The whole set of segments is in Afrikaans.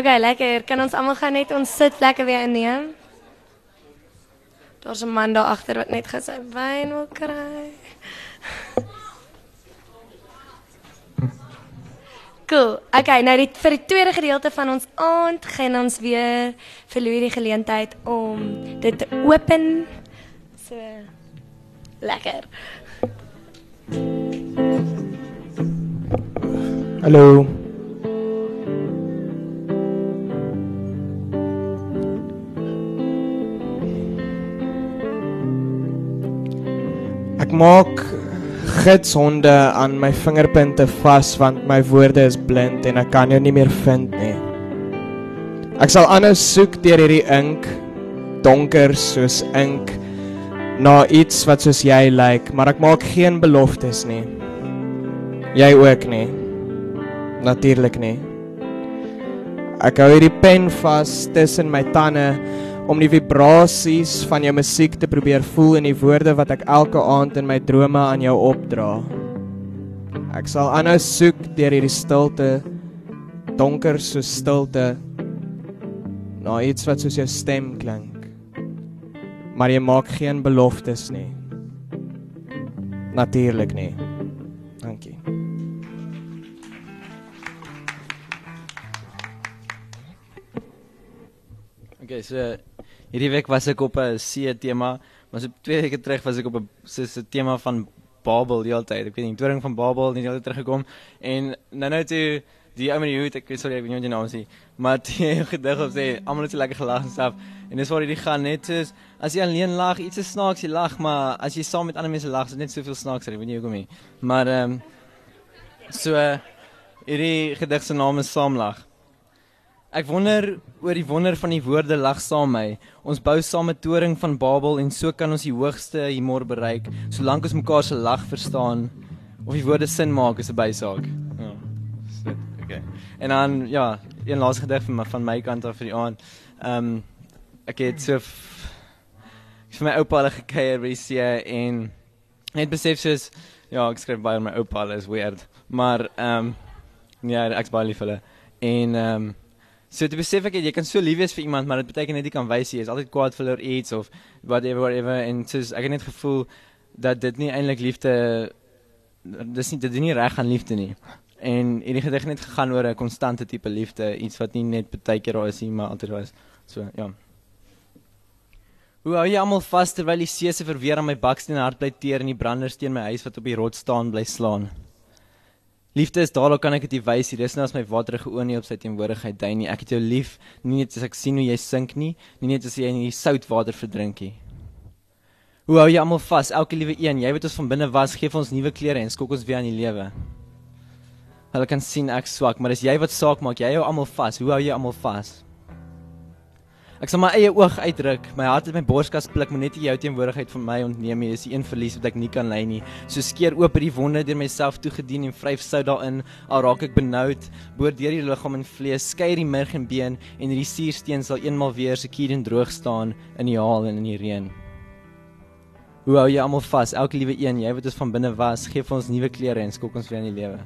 Okay, lekker. Kan ons almal gaan net ons sit lekker weer inneem? Daar's 'n man daar agter wat net gesê wyn wil kry. Cool. Okay, nou die vir die tweede gedeelte van ons aand gaan ons weer vir Louis die geleentheid om dit te open. So lekker. Hallo. Ek maak gidshonde aan my vingerpunte vas want my woorde is blind en ek kan jou nie meer vind nie. Ek sal aanhou soek deur hierdie ink, donker soos ink na iets wat soos jy lyk, maar ek maak geen beloftes nie. Jy ook nie. Natuurlik nie. Ek hou hierdie pen vas tussen my tande om die vibrasies van jou musiek te probeer voel in die woorde wat ek elke aand in my drome aan jou opdra. Ek sal aanhou soek deur hierdie stilte, donker so stilte, na iets wat soos jou stem klink. Maar jy maak geen beloftes nie. Natuurlik nie. Dankie. Okay, so hierdie week was ek op 'n see tema, maar so twee weke terug was ek op 'n so 'n tema van Babel die hele tyd. Ek weet nie, toring van Babel het net teruggekom en nou nou toe die ou die hoed, ek sorry, ek weet nie wat jy is nie, maar die gedig op sê almal het so lekker gelag en stuff. En dis waar hierdie gaan net soos as jy alleen lag, iets is snaaks, jy lag, maar as jy saam met ander mense lag, is dit net soveel snaakser, ek weet nie hoekom nie. Maar ehm um, so hierdie gedig se naam is Saamlag. Ek wonder oor die wonder van die woorde lag saam my. Ons bou saam 'n toring van Babel en so kan ons die hoogste humor bereik, solank ons mekaar se lag verstaan of die woorde sin maak is 'n bysaak. Ja. Sit. Okay. En dan ja, een laaste gedig van my, van my kant af vir die aand. Ehm um, ek het so ek vir my oupa hulle gekuier by die see en net besef soos ja, ek skryf baie oor my oupa, hulle is weird. Maar ehm um, ja, ek's baie lief vir hulle. En ehm um, So te besef ek jy kan so lief wees vir iemand, maar dit beteken net jy kan wys jy is altyd kwaad vir hulle iets of whatever whatever en soos ek het net gevoel dat dit nie eintlik liefde dis nie dit is nie reg aan liefde nie. En hierdie gedig het net gegaan oor 'n konstante tipe liefde, iets wat nie net baie keer daar is nie, maar altyd is. So ja. Hoe hou jy almal vas terwyl die see se verweer aan my baksteen hart bly teer en die branders teen my huis wat op die rots staan bly slaan? Liefde is daar, kan ek dit wys nie. Dis nou as my waterige oë nie op sy teenwoordigheid dui nie. Ek het jou lief, nie net as ek sien hoe jy sink nie, nie net as jy in die soutwater verdrink nie. Hoe hou jy almal vas? Elke liewe een, jy weet ons van binne was, gee vir ons nuwe klere en skok ons weer aan die lewe. Hulle kan sien ek swak, maar dis jy wat saak maak. Jy hou almal vas. Hoe hou jy almal vas? Ek sal my eie oog uitdruk. My hart het my borskas pluk, maar net nie jou teenwoordigheid van my ontneem nie. Dis die een verlies wat ek nie kan lei nie. So skeer oop die wonde deur myself toegedien en vryf sout daarin. Al raak ek benoud, boor deur die liggaam en vlees, skei die murg en been en hierdie suursteen sal eenmal weer seker en droog staan in die haal en in die reën. Hoe hou jy almal vas? Elke liewe een, jy wat ons van binne was, gee vir ons nuwe klere en skok ons weer in die lewe.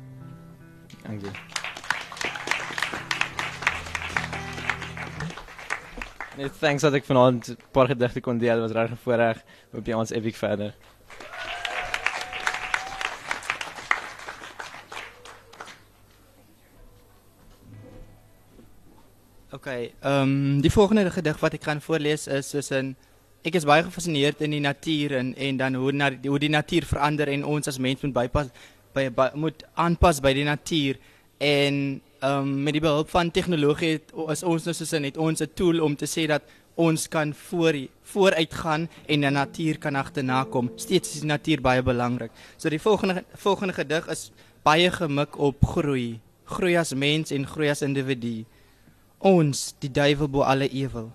Dankie. Net thanks dat ek vanaand 'n paar gedigte kon deel. Was reg voorreg. Hoop jy ons epic verder. OK, ehm um, die volgende gedig wat ek gaan voorlees is soos 'n ek is baie gefassineerd in die natuur en en dan hoe na, hoe die natuur verander en ons as mens moet bypas by, by moet aanpas by die natuur en ehm um, met die behulp van tegnologie het, is ons nou soos 'n het ons 'n tool om te sê dat ons kan voor vooruit gaan en die natuur kan agterna kom. Steeds is die natuur baie belangrik. So die volgende volgende gedig is baie gemik op groei. Groei as mens en groei as individu. Ons, die duiwel bo alle ewel.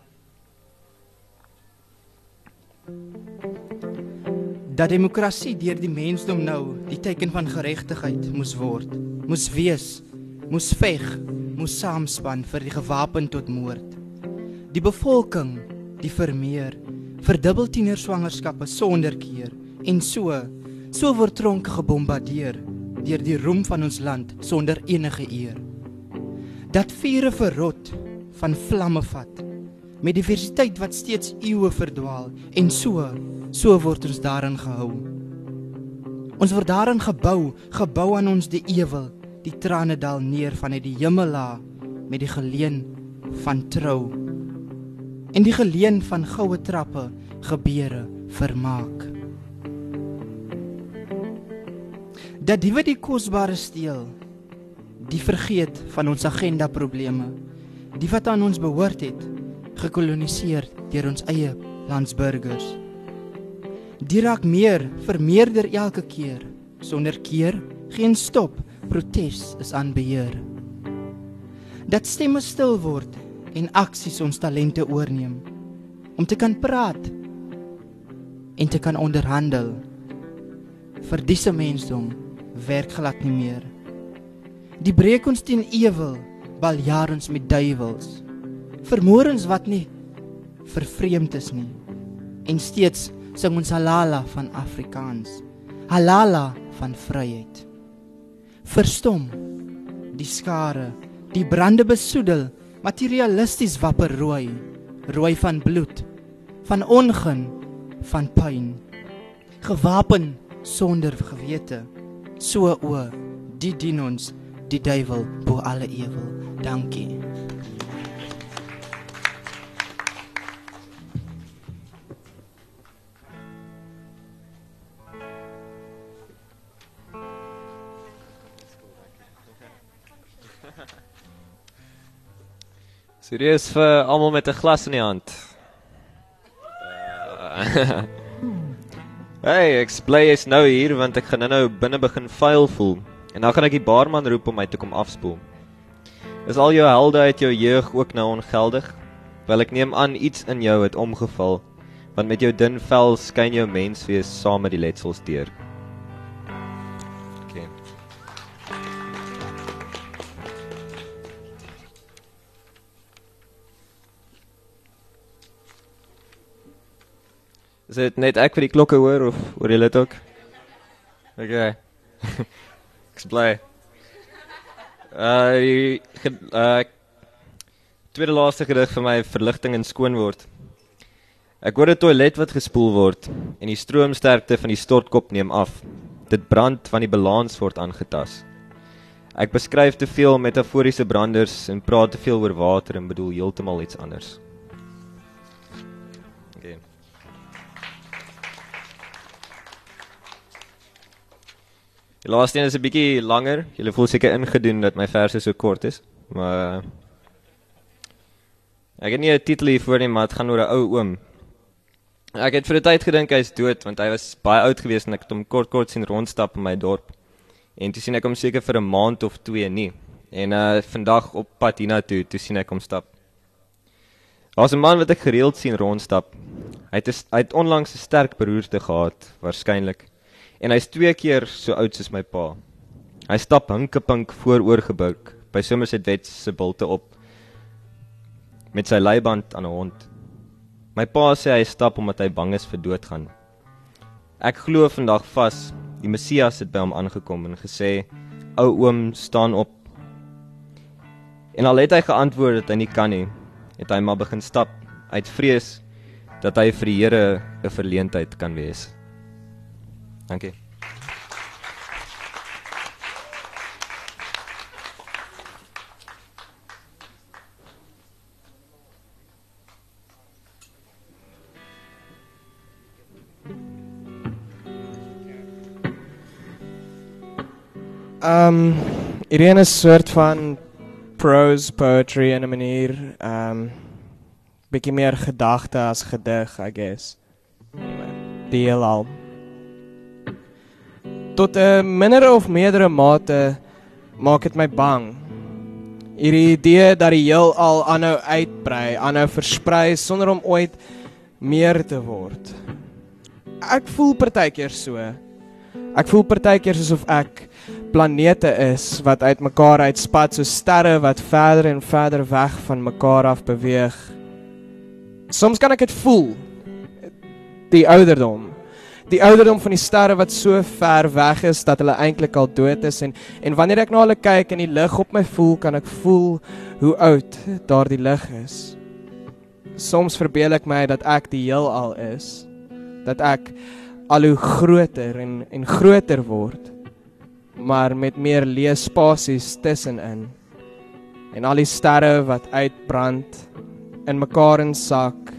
Dat demokrasie deur die mensdom nou die teken van geregtigheid moes word, moes wees, moes veg, moes saamspan vir die gewapen tot moord. Die bevolking, die vermeer, verdubbel tienerswangerskappe sonder keer en so So word tronke gebombardeer deur die roem van ons land sonder enige eer. Dat vure verrot van vlamme vat met diversiteit wat steeds eeue verdwaal en so so word ons daarin gehou. Ons word daarin gebou, gebou aan ons die ewel, die trane dal neer vanuit die hemela met die geleen van trou. En die geleen van goue trappe, gebeure, vermaak. Dat die wat die kosbare steel, die vergeet van ons agenda probleme, die wat aan ons behoort het, gekoloniseer deur ons eie landsburgers. Die raak meer, vermeerder elke keer, sonder keer, geen stop, protes is aan beheer. Dat stemme stil word en aksies ons talente oorneem om te kan praat en te kan onderhandel vir disse mensdom werk glad nie meer. Die breek ons teen ewel, baljaar ons met duiwels. Vermoorens wat nie vervreemd is nie. En steeds sing ons halala van Afrikaans. Halala van vryheid. Verstom die skare, die brande besoedel, materialisties wapper rooi, rooi van bloed, van ongun, van pyn. Gewapen sonder gewete. So o, die dien ons die duiwel bo alle ewel. Dankie. Serieus vir almal met 'n glas in die hand. hey, ek bly jy's nou hier want ek gaan nou binne begin vuil voel en dan gaan ek die baarman roep om my te kom afspoel. Is al jou helde uit jou jeug ook nou ongeldig? Wel ek neem aan iets in jou het omgeval want met jou dun vel skyn jou menswees saam met die letsels deur. Dit net ek vir die klokke hoor of hoor julle dit ook? Okay. Ek's bly. Uh die uh tweede laaste gedig vir my verligting en skoon word. Ek hoor 'n toilet wat gespoel word en die stroomsterkte van die stortkop neem af. Dit brand want die balans word aangetas. Ek beskryf te veel metaforiese branders en praat te veel oor water en bedoel heeltemal iets anders. Die laaste een is 'n bietjie langer. Julle voel seker ingedoen dat my verse so kort is, maar ek het nie 'n titel hiervoor nie, maar dit gaan oor 'n ou oom. Ek het vir 'n tyd gedink hy's dood want hy was baie oud geweest en ek het hom kort kort sien rondstap in my dorp. En toe sien ek hom seker vir 'n maand of 2 nie. En uh vandag op pad hiernatoe, toe sien ek hom stap. Daar's 'n man wat ek gereeld sien rondstap. Hy het hy het onlangs 'n sterk beroerte gehad, waarskynlik. En hy's twee keer so oud soos my pa. Hy stap hinkepink vooroorgebuk by Somerset West se bulte op met sy leiband aan 'n hond. My pa sê hy stap omdat hy bang is vir doodgaan. Ek glo vandag vas die Messias het by hom aangekom en gesê: "Ou oom, staan op." En al het hy geantwoord dat hy nie kan nie, het hy maar begin stap uit vrees dat hy vir die Here 'n verleentheid kan wees. Dankie. Um hierdie een is soort van prose poetry in 'n manier. Um bietjie meer gedagte as gedig, I guess. Die heelal. Tot 'n minder of meerdere mate maak dit my bang. Hierdie idee dat die heelal aanhou uitbrei, aanhou versprei sonder om ooit meer te word. Ek voel partykeer so. Ek voel partykeer soos ek planete is wat uitmekaar uitspat so sterre wat verder en verder weg van mekaar af beweeg. Soms kan ek dit voel. Die ouderdom, Die ouderdom van die sterre wat so ver weg is dat hulle eintlik al dood is en en wanneer ek na hulle kyk en die lig op my voel, kan ek voel hoe oud daardie lig is. Soms verbeel ek my dat ek die heelal is, dat ek al hoe groter en en groter word, maar met meer leë spasies tussenin. En al die sterre wat uitbrand in mekaar insak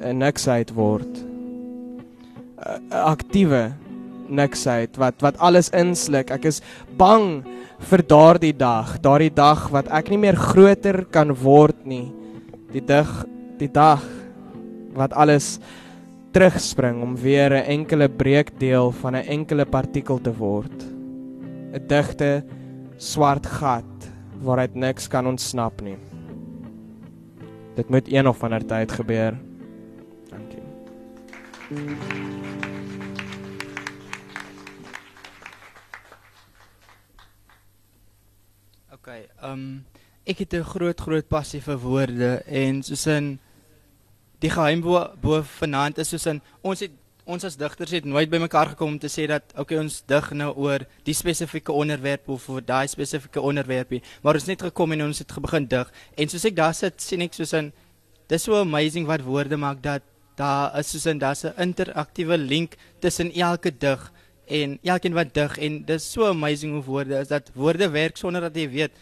en niks uit word. 'n Aktiewe niksheid wat wat alles insluk. Ek is bang vir daardie dag, daardie dag wat ek nie meer groter kan word nie. Die dag, die dag wat alles terugspring om weer 'n enkele breekdeel van 'n enkele partikel te word. 'n Digte swart gat waaruit niks kan ontsnap nie. Dit moet een of ander tyd gebeur. Dankie. Okay, ehm um, ek het 'n groot groot passie vir woorde en soos in die geheim bo, bo vanaand is soos in ons het ons as digters het nooit bymekaar gekom om te sê dat okay ons dig nou oor die spesifieke onderwerp of oor daai spesifieke onderwerpie, maar ons het net gekom en ons het begin dig. En soos ek daar sit sien ek soos in dis so amazing wat woorde maak dat daar is soos in daar's 'n interaktiewe link tussen elke dig en elkeen wat dig en dis so amazing hoe woorde is dat woorde werk sonder dat jy weet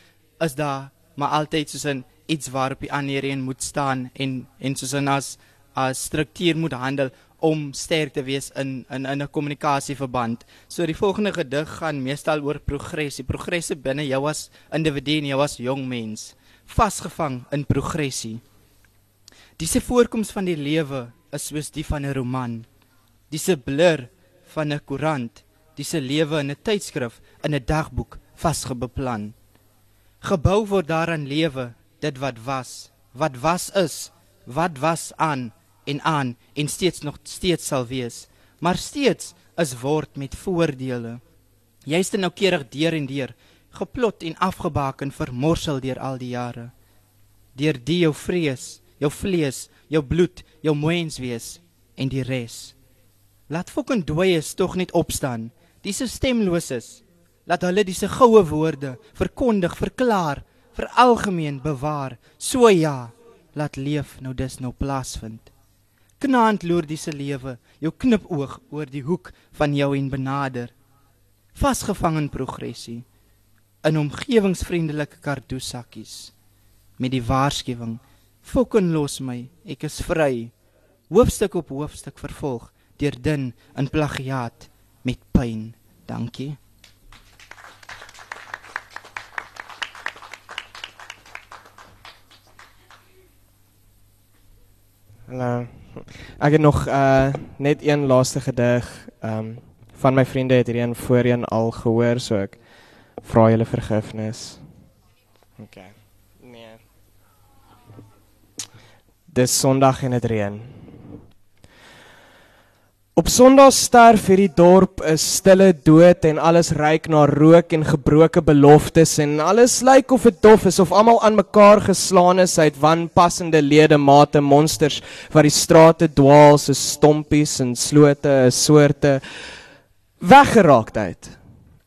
is daar maar altyd soos in iets waarop die ander een moet staan en en soos in as as struktuur moet handel om sterk te wees in in in 'n kommunikasieverband. So die volgende gedig gaan meestal oor progressie, progressie binne jou as individu en jou as jong mens, vasgevang in progressie. Diese voorkoms van die lewe is soos die van 'n roman. Diese blur van 'n koerant, diese lewe in 'n tydskrif, in 'n dagboek vasgebeplan. Gebou word daaraan lewe, dit wat was, wat was is, wat was aan en aan en steeds nog steeds sal wees, maar steeds is word met voordele. Jy's te noukeurig deur en deur, geplot en afgebaken vermorsel deur al die jare. Deur die jou vrees, jou vlees, jou bloed, jou mens wees en die res. Laat fucking dooies tog net opstaan. Dis stemloses. Laat hulle dis goue woorde verkondig, verklaar, vir algemeen bewaar. So ja, laat leef nou dis nou plaasvind. Knaand loer dis lewe, jou knipoog oor die hoek van jou en benader. Vasgevang in progressie in omgewingsvriendelike kardoesakkies met die waarskuwing Fokken los my, ek is vry. Hoofstuk op hoofstuk vervolg deur din in plagiaat met pyn. Dankie. Hallo. Ek het nog uh net een laaste gedig. Ehm um, van my vriende het hierdie een voorheen al gehoor, so ek vra julle vergifnis. OK. Nee. Dis Sondag en dit reën. Op Sondag sterf hierdie dorp 'n stille dood en alles ryk na rook en gebroke beloftes en alles lyk of dit dof is of almal aan mekaar geslaan is uit wanpassende ledemate monsters wat die strate dwaal so stompies en slote 'n soorte weggeraaktheid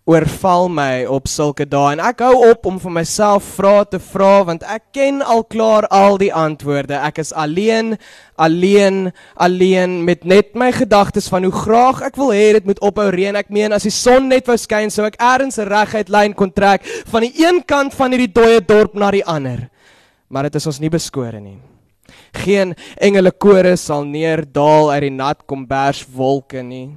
oorval my op sulke dae en ek hou op om vir myself vrae te vra want ek ken al klaar al die antwoorde. Ek is alleen, alleen, alleen met net my gedagtes van hoe graag ek wil hê dit moet ophou reën. Ek meen as die son net wou skyn sou ek eers 'n reguit lyn kon trek van die een kant van hierdie dooie dorp na die ander. Maar dit is ons nie beskore nie. Geen engele kore sal neerdaal uit die nat kombers wolke nie.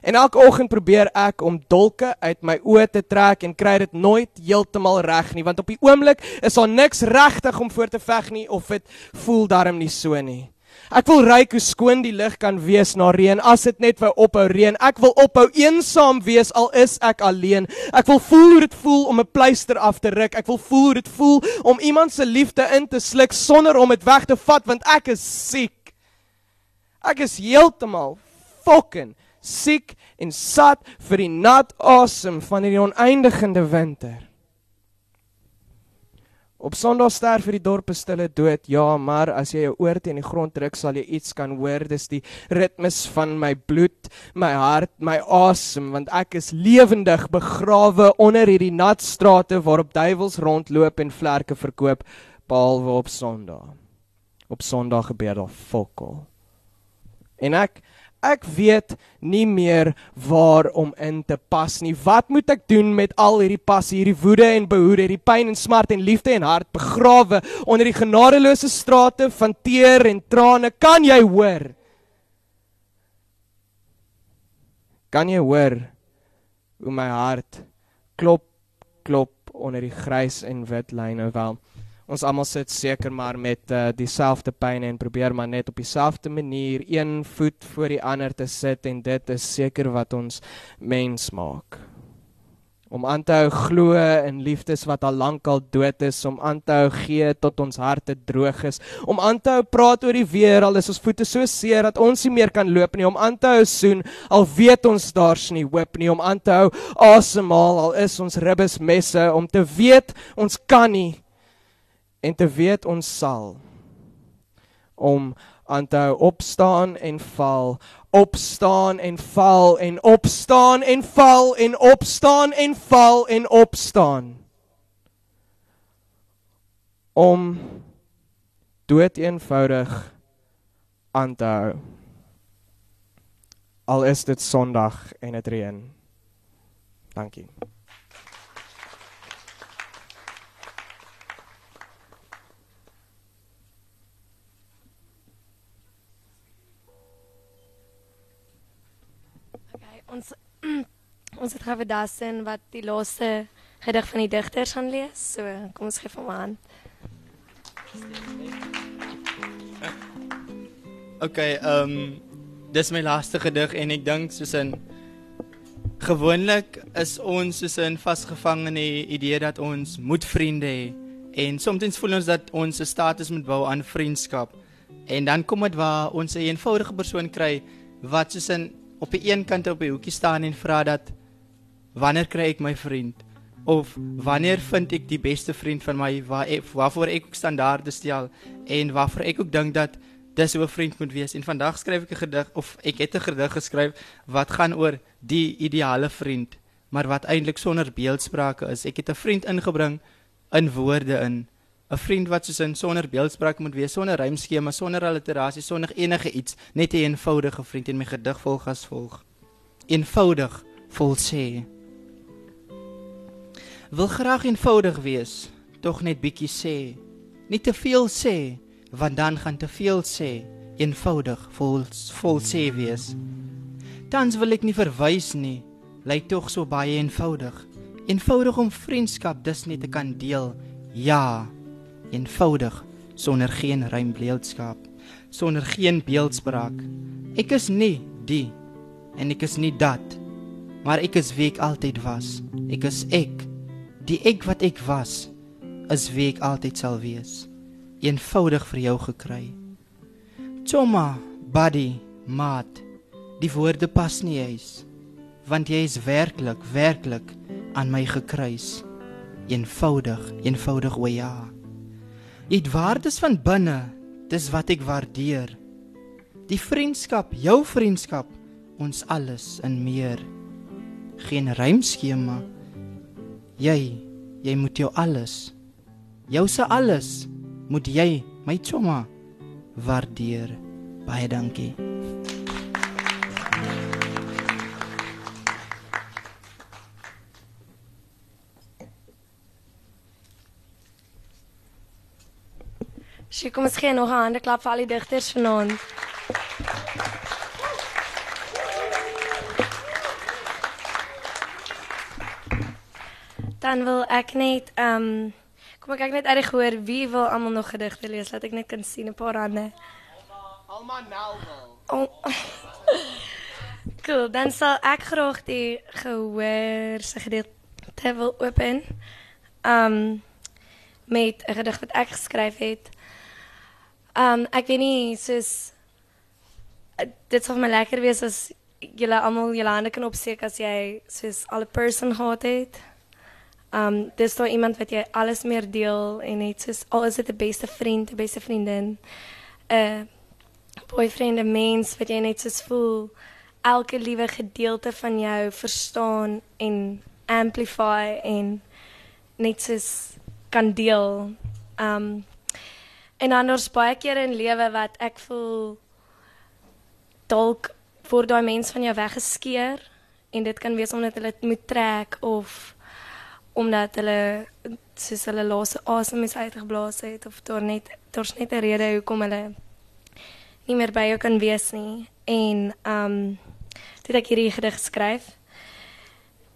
En elke oggend probeer ek om dolke uit my oë te trek en kry dit nooit heeltemal reg nie, want op die oomblik is daar niks regtig om voor te veg nie of dit voel darm nie so nie. Ek wil ryk hoe skoon die lig kan wees na reën as dit net wou ophou reën. Ek wil ophou eensaam wees al is ek alleen. Ek wil voel hoe dit voel om 'n pleister af te ruk. Ek wil voel hoe dit voel om iemand se liefde in te sluk sonder om dit weg te vat want ek is siek. Ek is heeltemal fucking siek en sat vir die nat asem van hierdie oneindigende winter. Op Sondag sterf hierdie dorp 'n stille dood. Ja, maar as jy jou oor teen die grond druk, sal jy iets kan hoor. Dis die ritmes van my bloed, my hart, my asem, want ek is lewendig begrawe onder hierdie nat strate waarop duiwels rondloop en vlerke verkoop, behalwe op Sondag. Op Sondag gebeur daar fokol. En ek ek weet nie meer waar om in te pas nie. Wat moet ek doen met al hierdie passie, hierdie woede en behoede, hierdie pyn en smart en liefde en hart begrawe onder die genadeloose strate van teer en trane? Kan jy hoor? Kan jy hoor hoe my hart klop klop onder die grys en wit lyne wel? Ons almal sit seker maar met uh, dieselfde pyn en probeer maar net op dieselfde manier een voet voor die ander te sit en dit is seker wat ons mens maak. Om aan te hou glo in liefdes wat al lank al dood is, om aan te hou gee tot ons harte droog is, om aan te hou praat oor die weer al is ons voete so seer dat ons nie meer kan loop nie, om aan te hou soen al weet ons daar's nie hoop nie, om aan te hou asemhaal al is ons ribbes messe, om te weet ons kan nie en te weet ons sal om aan te hou opstaan en val opstaan en val en opstaan en val en opstaan en val en opstaan om dood eenvoudig aan te hou. Al is dit sonderdag en dit reën. Dankie ons ons het gewe dassen wat die laaste gedig van die digters gaan lees. So kom ons gee hom aan. Okay, ehm um, dis my laaste gedig en ek dink soos in gewoonlik is ons soos in vasgevang in die idee dat ons moet vriende hê en soms voel ons dat ons 'n status moet bou aan vriendskap. En dan kom dit waar ons 'n eenvoudige persoon kry wat soos in op die een kant op die hoekie staan en vra dat wanneer kry ek my vriend? Of wanneer vind ek die beste vriend van my? Waar ek, waarvoor ek ook standaarde stel en waarvoor ek ook dink dat dis hoe 'n vriend moet wees. En vandag skryf ek 'n gedig of ek het 'n gedig geskryf wat gaan oor die ideale vriend maar wat eintlik sonder beeldsprake is. Ek het 'n vriend ingebring in woorde in 'n vriend wat soos in sonder beeldspraak moet wees, sonder rymskema, sonder alliterasie, sonder enige iets, net 'n een eenvoudige vriend en my gedig volg as volg. Eenvoudig vol sê. Wil graag eenvoudig wees, tog net bietjie sê. Nie te veel sê, want dan gaan te veel sê. Eenvoudig vol vol sê wees. Tans wil ek nie verwys nie, lyk tog so baie eenvoudig. Eenvoudig om vriendskap dus net te kan deel. Ja, eenvoudig sonder geen rymbeeldskap sonder geen beeldspraak. Ek is nie die en ek is nie dat maar ek is wie ek altyd was. Ek is ek. Die ek wat ek was is wie ek altyd sal wees. Eenvoudig vir jou gekry. Choma buddy maat die woorde pas nie eens want jy is werklik werklik aan my gekruis. Eenvoudig eenvoudig o ja Jy het waardes van binne, dis wat ek waardeer. Die vriendskap, jou vriendskap, ons alles en meer. Geen rymskema. Jy, jy moet jou alles. Jou se alles moet jy, my choma, waardeer. Baie dankie. Sy kom ons gee nog 'n hande klap vir al die digters vanaand. Dan wil ek net ehm um, kom ek kyk net uit die gehoor wie wil almal nog gedigte lees laat ek net kan sien 'n paar hande. Alma. Oh. cool, dan sal ek graag die gehoor se gedeelte wil open. Ehm um, met 'n gedig wat ek geskryf het. Um ek weet nie soos uh, dit sou my lekker wees as julle almal julle hande kan opsteek as jy soos al 'n person gehad het. Um dis daar iemand wat jy alles meer deel en net soos al is dit 'n beste vriend, 'n beste vriendin, 'n boyfriend, 'n mens wat jy net soos voel elke liewe gedeelte van jou verstaan en amplify en net soos kan deel. Um en dan daar's baie kere in lewe wat ek voel dalk word daai mens van jou weggeskeer en dit kan wees omdat hulle dit moet trek of omdat hulle soos hulle laaste asem is uitgeblaas het of daar net daar's net 'n rede hoekom hulle nie meer by jou kan wees nie. En um toe het ek hierdie gedig geskryf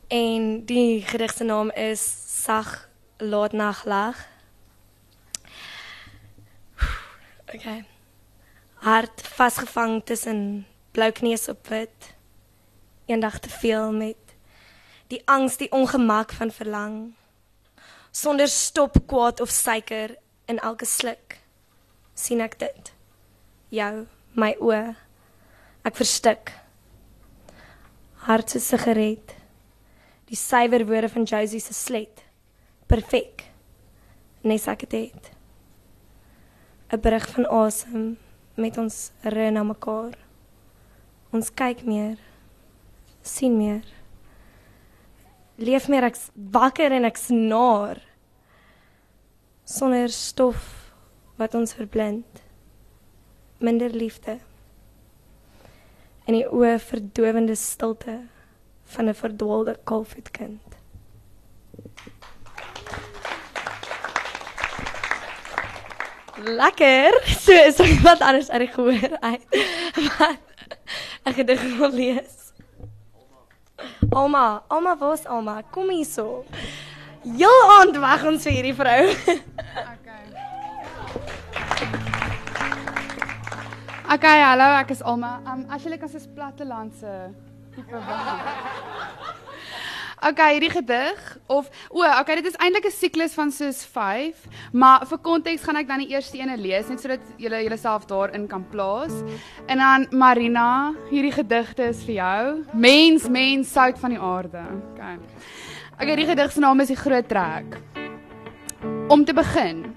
en die gedig se naam is Sag laat nag lag Okay. Hart vasgevang tussen blou kneus op wit. Eendag te veel met die angs, die ongemak van verlang. Sonder stop kwaad of suiker in elke sluk sien ek dit. Jou, my oë. Ek verstik. Hart se sigaret. Die suiwer woorde van Josie se slet. Perfek. Nes ek dit het. 'n brug van asem met ons ry na mekaar. Ons kyk meer, sien meer. Leef meer ek wakker en ek snaar. Sonder stof wat ons verblind. Minder liefde. En die oë verdowende stilte van 'n verdwaalde kalfvoetkind. Lekker. So is er iemand anders uit die gehoor uit. Wat 'n gedig wil lees. Alma, Alma, waar's Alma? Kom hierso. Heel aand wag ons vir hierdie vrou. Okay, hallo, ek is Alma. Um as jy kan soos plattelandse tipe wag. Okay, hierdie gedig of o, okay, dit is eintlik 'n siklus van soos 5, maar vir konteks gaan ek dan die eerste ene lees net sodat julle julleself daarin kan plaas. En dan Marina, hierdie gedigte is vir jou. Mens, mens, sout van die aarde. Okay. Okay, die gedig se naam is Die Groot Trek. Om te begin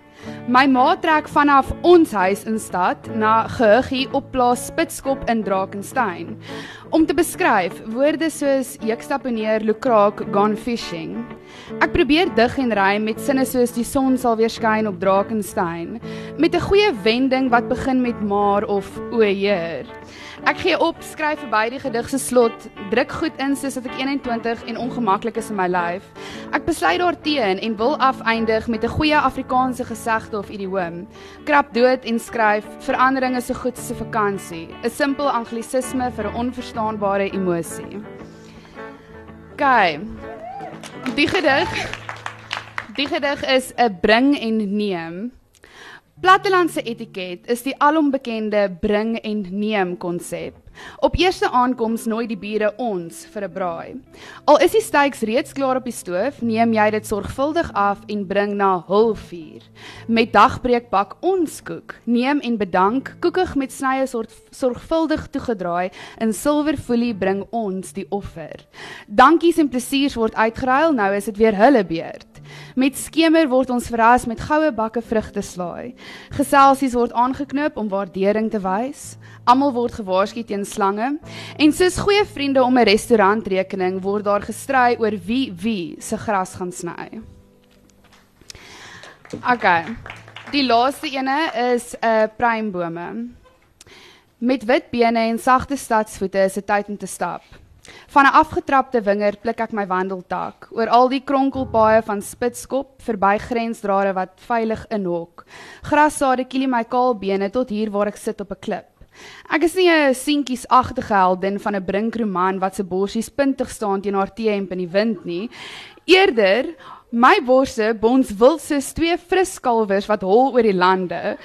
My ma trek vanaf ons huis in stad na gehuggie op plaas Spitskop in Drakensberg. Om te beskryf woorde soos ek stap neer Lukraak gone fishing. Ek probeer dig en ry met sinne soos die son sal weer skyn op Drakensberg met 'n goeie wending wat begin met maar of o heer. Ek gee op, skryf verby die gedig se slot, druk goed in soos dat ek 21 en ongemaklik is in my lyf. Ek besluit daarteen en wil afeindig met 'n goeie Afrikaanse gesegde of idioom. Krap dood en skryf verandering is so goed so 'n vakansie, 'n simpel anglisisme vir 'n onverstaanbare emosie. OK. Die gedig Die gedig is 'n bring en neem. Plattelandse etiket is die alombekende bring en neem konsep. Op eerste aankoms nooi die bure ons vir 'n braai. Al is die steaks reeds klaar op die stoof, neem jy dit sorgvuldig af en bring na hul vuur. Met dagbreek bak ons koek. Neem en bedank, koekig met snye soort sorgvuldig toegedraai in silwerfolie bring ons die offer. Dankies en plesiers word uitgeruil, nou is dit weer hulle beurt. Met skemer word ons verras met goue bakke vrugte slaai. Geselsies word aangeknoop om waardering te wys. Almal word gewaarsku teen slange en soos goeie vriende om 'n restaurantrekening word daar gestry oor wie wie se gras gaan sny. Okay. Die laaste ene is 'n uh, pruimbome. Met wit bene en sagte stadsvoete is dit tyd om te stap. Van 'n afgetrapte wingerd pluk ek my wandeltak oor al die kronkelpaaie van Spitskop verby grensdrade wat veilig inhok. Grassade kielie my kaal bene tot hier waar ek sit op 'n klip. Ek is nie 'n seentjiesagtige heldin van 'n brinkroman wat se borsies puntig staan teen haar T-hemp in die wind nie. Eerder my borse bons wil soos twee fris kalwers wat hol oor die lande.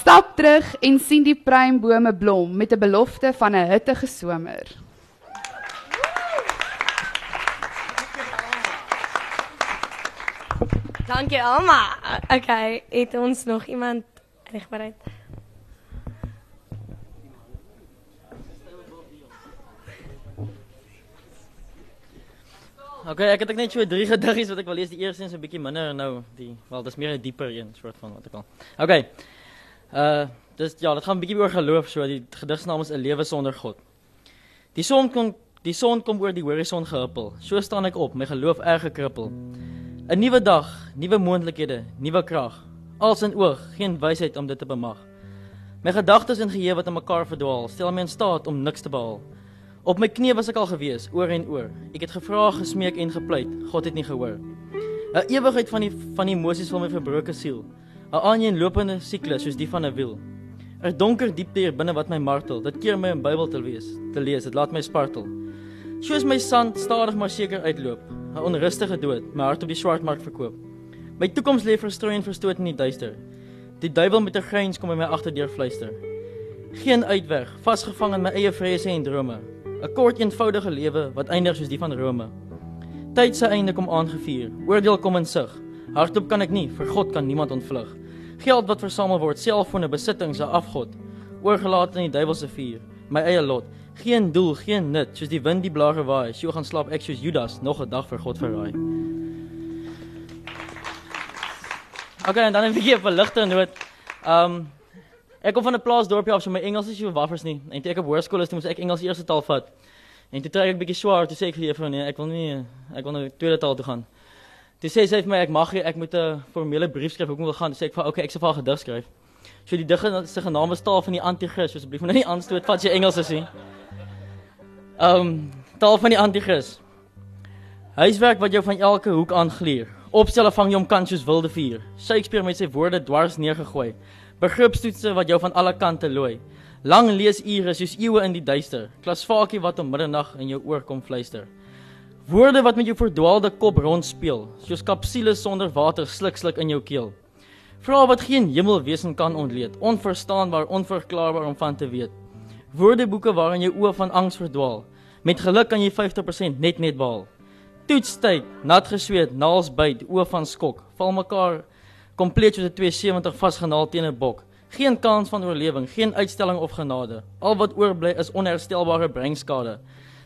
Stap terug en sien die pruimbome blom met 'n belofte van 'n hittige somer. Dankie Alma. Okay, het ons nog iemand reg bereid? Okay, ek het ek net so drie gediggies wat ek wil lees. Die eerste een is 'n bietjie minder nou die wel dis meer 'n dieper een soort van wat ek al. Okay. Uh dis ja, dit gaan 'n bietjie oor geloof so. Die gedig se naam is 'n lewe sonder God. Die son kom die son kom oor die horison gehuppel. So staan ek op, my geloof erg gekrippel. 'n Nuwe dag, nuwe moontlikhede, nuwe krag. Als in oog, geen wysheid om dit te bemag. My gedagtes en geheue wat aan mekaar verdwaal, stel my in staat om niks te behaal. Op my knie was ek al gewees, oor en oor. Ek het gevra, gesmeek en gepleit. God het nie gehoor. 'n Ewigheid van die van emosies van my verbroke siel. 'n Aaneenlopende siklus soos die van 'n wiel. 'n Donker diepte hier binne wat my martel. Dit keer my om Bybel te lees, te lees. Dit laat my spartel. Soos my sand stadig maar seker uitloop. 'n Onrustige dood, my hart op die swartmark verkoop. My toekoms lê verstrooi en verstoot in die duister. Die duiwel met 'n gryns kom by my agterdeur fluister. Geen uitweg, vasgevang in my eie vrese en drome. 'n Kort eenvoudige lewe wat eindig soos die van Rome. Tyd se einde kom aangevuur. Oordeel kom in sig. Hardop kan ek nie, vir God kan niemand ontvlug. Geld wat versamel word, selfone, besittings, 'n afgod, oorgelaat in die duiwel se vuur. My eie lot, geen doel, geen nut, soos die wind die blare waai. So gaan slaap ek soos Judas, nog 'n dag vir God verraai. Okay, en dan 'n bietjie op 'n ligter noot. Um ek kom van 'n plaasdorpie af, so my Engels is nie so waffers nie. En toe ek op hoërskool is, toe moes ek Engels eerste taal vat. En toe trek ek bietjie swaar, toe sê ek vir juffrou nee, ek wil nie ek wil nou tweede taal toe gaan. Toe sê sy vir my ek mag nie, ek moet 'n formele brief skryf hoekom wil gaan. Toe sê ek vir okay, ek sal vir gedig skryf. So die dig se genaam is taal van die anti-kris, asseblief moet nou aanstoot vat as jy Engels is nie. Um taal van die anti-kris. Huiswerk wat jou van elke hoek aangleer. Opstelle vang jou om kant soos wilde vuur. Shakespeare met sy woorde dwars neergegooi. Begripstoetse wat jou van alle kante looi. Lang leesure soos eeue in die duister. Klasvakie wat om middernag in jou oor kom fluister. Woorde wat met jou verdwaalde kop rondspeel, soos kapsules sonder water sluk sluk in jou keel. Vrae wat geen hemelwesen kan ontleed, onverstaanbaar, onverklaarbaar om van te weet. Woordeboeke waarin jou oë van angs verdwaal. Met geluk kan jy 50% net net behaal. Toetstyd, nat gesweet, naals byt, oë van skok, val mekaar kompleet soos 'n 270 vasgenaal teen 'n bok. Geen kans van oorlewing, geen uitstelling of genade. Al wat oorbly is onherstelbare breinskade.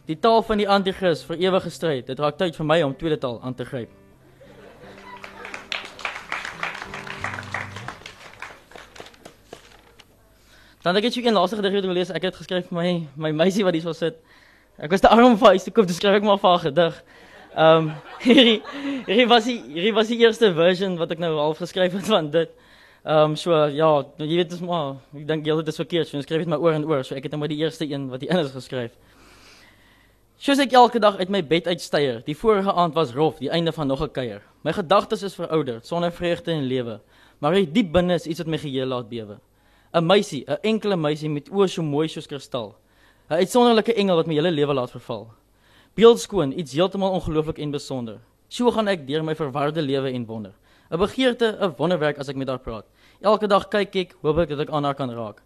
Die taal van die anti-kris vir ewige stryd. Dit raak tyd vir my om tweede taal aan te gryp. Dan ek het jy een laaste gedig wat ek wil lees. Ek het geskryf vir my my meisie wat hier so sit. Ek was te arm vir huis te koop, dus skryf ek maar haar gedig. Ehm um, hierdie hierdie was die hierdie was die eerste version wat ek nou half geskryf het van dit. Ehm um, so ja, nou, jy weet dis maar ek dink jy dit is verkeerd, so ek skryf dit maar oor en oor. So ek het net maar die eerste een wat hier in is geskryf. Soos ek elke dag uit my bed uitstyer, die vorige aand was rof, die einde van nog 'n kuier. My gedagtes is verouderd, sonder vreugde en lewe, maar hier diep binne is iets wat my geheue laat bewe. 'n Meisie, 'n enkele meisie met oë so mooi soos kristal. 'n Uitsonderlike engel wat my hele lewe laat verval. Beeldskoon, iets heeltemal ongelooflik en besonder. So gaan ek deur my verwarde lewe en wonder. 'n Begeerte, 'n wonderwerk as ek met haar praat. Elke dag kyk ek, hoop ek dat ek aan haar kan raak.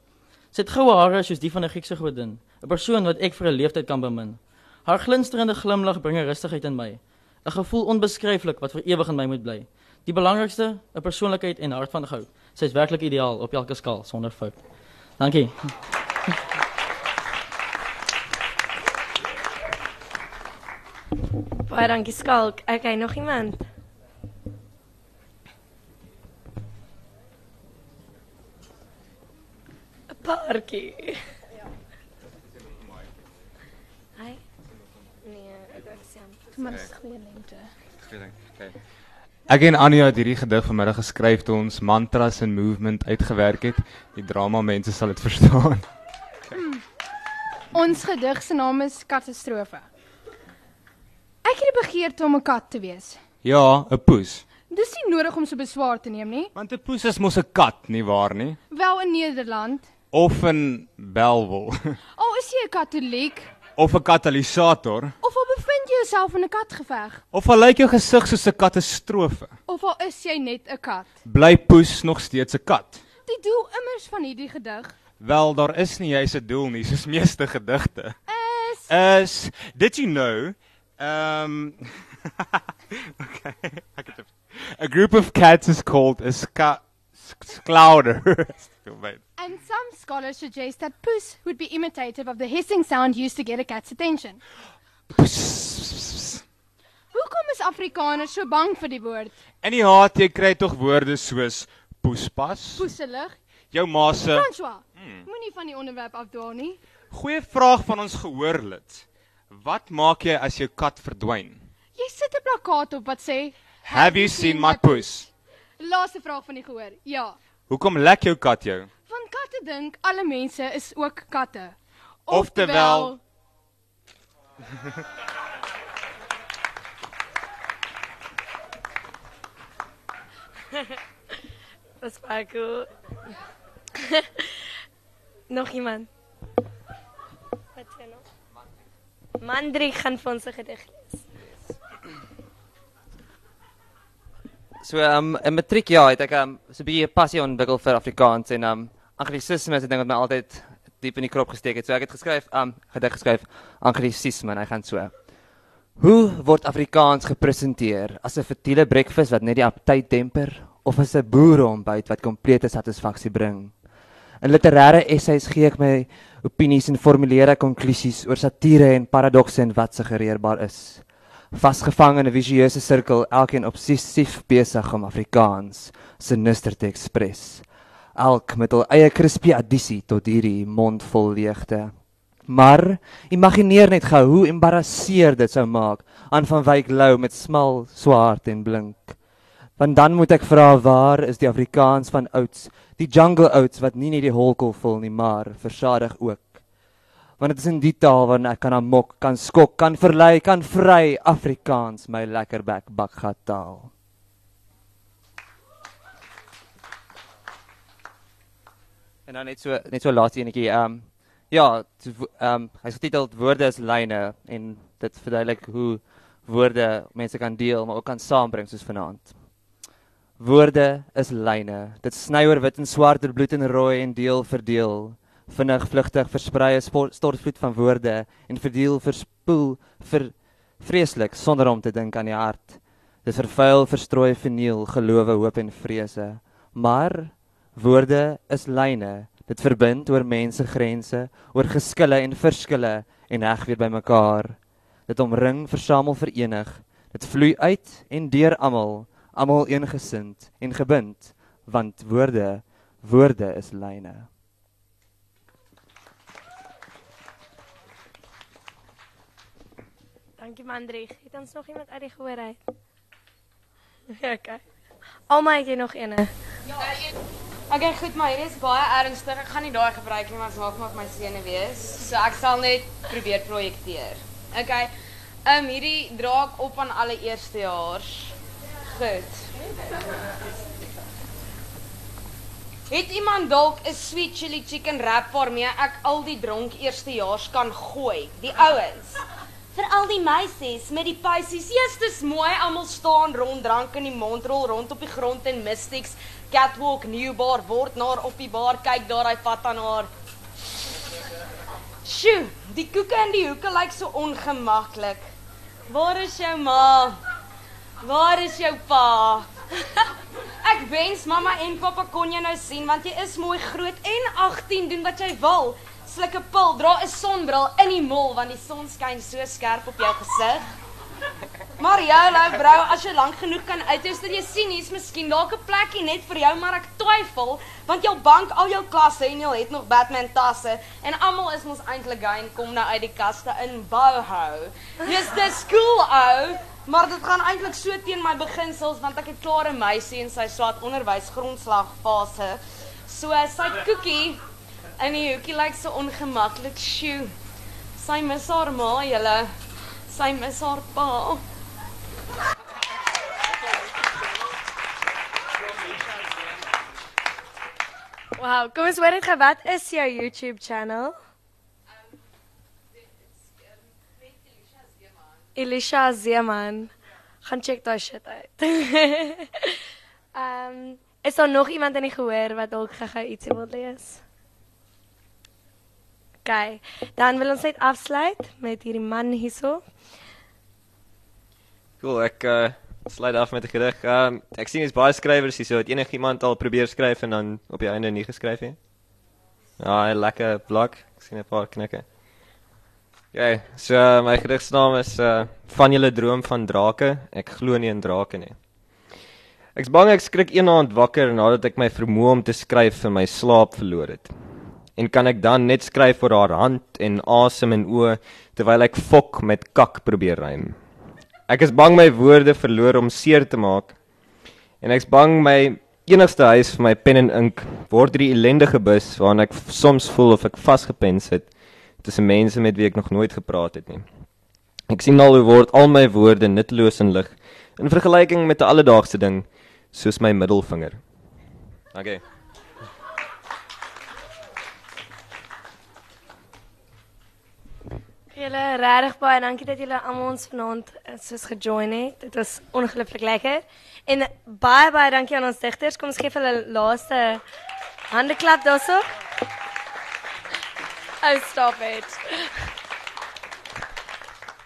Sy het goue hare soos die van 'n Griekse godin, 'n persoon wat ek vir 'n leeftyd kan bemin. Haar glinsterende glimlag bring 'n rustigheid in my, 'n gevoel onbeskryflik wat vir ewig in my moet bly. Die belangrikste, 'n persoonlikheid en hart van goud. Sy is werklik ideaal op elke skaal sonder fout. Dankie. Baie dankie Skalk. Okay, nog iemand? Een paartjie. Hi. Nee, ek wou sê. Maar dis goeie lengte. Okay. Ek en Anja het hierdie gedig vanmiddag geskryf toe ons mantras en movement uitgewerk het. Die drama mense sal dit verstaan. Ons gedig se naam is Katastrofe. Ek het die begeerte om 'n kat te wees. Ja, 'n poes. Dis nie nodig om so beswaar te neem nie. Want 'n poes is mos 'n kat, nie waar nie? Wel in Nederland. Of 'n Belwel. Al is jy 'n katoliek of 'n katalisator. of al bevind jy jouself in 'n katgeveg Of al lyk jou gesig soos 'n katastrofe. of al is jy net 'n kat. Bly poes nog steeds 'n kat. Die doel immers van hierdie gedig Wel, daar is nie juis 'n doel nie, soos meeste gedigte. is Is did you know um okay, ek het A group of cats is called a ska sklouder. And some scholars suggest that puss would be imitative of the hissing sound used to get a cat's attention. Hoekom is Afrikaners so bang vir die woord In die HT kry jy tog woorde soos poespas. poeselig? Jou ma se François, Hmm. moenie van die onderwerp afdwaal nie. Goeie vraag van ons gehoorlid. Wat maak jy as jou kat verdwyn? Jy sit 'n plakkaat op wat sê Have you seen my poes? Laaste vraag van die gehoor. Ja. Hoekom lek jou kat jou? Want katte dink alle mense is ook katte. Oftewel- Dat is baie cool. nog iemand? Wat sê nog? Mandri gaan vir ons 'n gedig lees. So um, in matriek ja, het ek um, so 'n bietjie passie ontwikkel vir Afrikaans en um anglisisme is 'n ding wat my altyd diep in die krop gesteek het. So ek het geskryf um gedig geskryf anglisisme en hy gaan so. Hoe word Afrikaans gepresenteer as 'n vertiele breakfast wat net die aptyt temper of as 'n boereontbyt wat komplete satisfaksie bring? In literêre essays gee ek my opinies en formuleer ek konklusies oor satire en paradokse en wat suggereerbaar is. Vasgevang in 'n visueuse sirkel, elkeen obsessief besig om Afrikaans sinister te ekspres. Elk met hul eie crispy addisie tot hierdie mondvol leegte. Maar imagineer net gou hoe embarrasseer dit sou maak aan van Wyk Lou met smal swart en blink. Want dan moet ek vra waar is die Afrikaans van ouds, die jungle ouds wat nie net die holkel vul nie, maar versadig ook. Want dit is in die taal waarin ek kan amok, kan skok, kan verlei, kan vry Afrikaans my lekkerbek bakgat taal. En dan net so net so laaste enetjie. Ehm um, ja, ehm um, hy's getiteld Woorde is lyne en dit verduidelik hoe woorde mense kan deel, maar ook kan saambring soos vanaand. Woorde is lyne. Dit sny oor wit en swart, oor bloed en rooi en deel vir deel. Vinnig vlugtig versprei 'n stortvloed van woorde en verdeel verspoel vir vreeslik sonder om te dink aan die hart. Dit vervuil, verstrooi, verniel gelowe, hoop en vrese. Maar woorde is lyne. Dit verbind oor mense grense, oor geskille en verskille en heg weer bymekaar. Dit omring, versamel, verenig. Dit vloei uit en deur almal, almal eengesind en gebind, want woorde, woorde is lyne. Dankie Mandri. Het ons nog iemand uit die gehoor uit? Ja, okay. Almal het jy nog eene? Okay, goed, maar hierdie is baie ernstig. Ek gaan nie daai gebruik nie, maar dit maak maar my sene wees. So ek sal net probeer projekteer. Okay. Ehm um, hierdie dra ek op aan alle eerstejaars. Goed. Het iemand dalk 'n sweet chili chicken wrap waarmee ek al die dronk eerstejaars kan gooi? Die ouens. Vir al die meisies met die pysies, Jesus mooi, almal staan rond, drank in die mond, rol rond op die grond en mystics, catwalk, new bar, word naar op die bar, kyk daar hy vat aan haar. Sjoe, die koeke in die hoeke lyk so ongemaklik. Waar is jou ma? Waar is jou pa? Ek wens mamma en pappa kon jou nou sien want jy is mooi groot en 18 doen wat jy wil. Sluk 'n pil, dra 'n sonbril in die mol want die son skyn so skerp op jou gesig. Maar jou lou brou, as jy lank genoeg kan uithou, dat jy sien hier's miskien dalk 'n plekkie net vir jou, maar ek twyfel want jou bank al jou klasse en jy het nog Batman tasse en almal is mos eintlik gay en kom nou uit die kaste in Bauhau. Dis dis cool ou, maar dit gaan eintlik so teen my beginsels want ek het klaar 'n meisie en sy swaat onderwys grondslagfase. So sy koekie in die hoekie lyk so ongemaklik. Sjoe. Sy mis haar ma, julle. Sy mis haar pa. Wow, kom ons hoor net gou wat is jou YouTube channel? Elisha Zeeman. Gaan check daai shit uit. Ehm, um, is daar nog iemand in die gehoor wat dalk gou-gou ietsie wil lees? OK, dan wil ons net afsluit met hierdie man hierso. Cool, ek uh, sluit af met 'n gedig. Ehm um, ek sien jy's baie skrywers hier, so het enigiemand al probeer skryf en dan op die einde nie geskryf nie? Ja, lekker blok. Ek sien 'n paar knikke. Okay, so my gedigsnaam is uh van julle droom van drake. Ek glo nie in drake nie. Ek's bang ek skrik eendag wakker nadat ek my vermoë om te skryf in my slaap verloor het. En kan ek dan net skryf oor haar hand en asem en oë terwyl ek fok met kak probeer rym. Ek is bang my woorde verloor om seer te maak. En ek's bang my enigste huis vir my pen en ink word hierdie ellendige bus waarin ek soms voel of ek vasgepen sit tussen mense met wie ek nog nooit gepraat het nie. Ek sien al hoe word al my woorde nutteloos en lig in vergelyking met 'n alledaagse ding soos my middelvinger. Okay. Julle regtig baie dankie dat julle almal ons vanaand eh, soos gejoin het. Dit was ongelooflik lekker. En baie baie dankie aan ons digters. Kom ons gee vir hulle laaste handeklap daarso. Oh, stop it.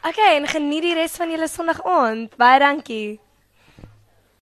Okay, en geniet die res van julle Sondag aand. Baie dankie.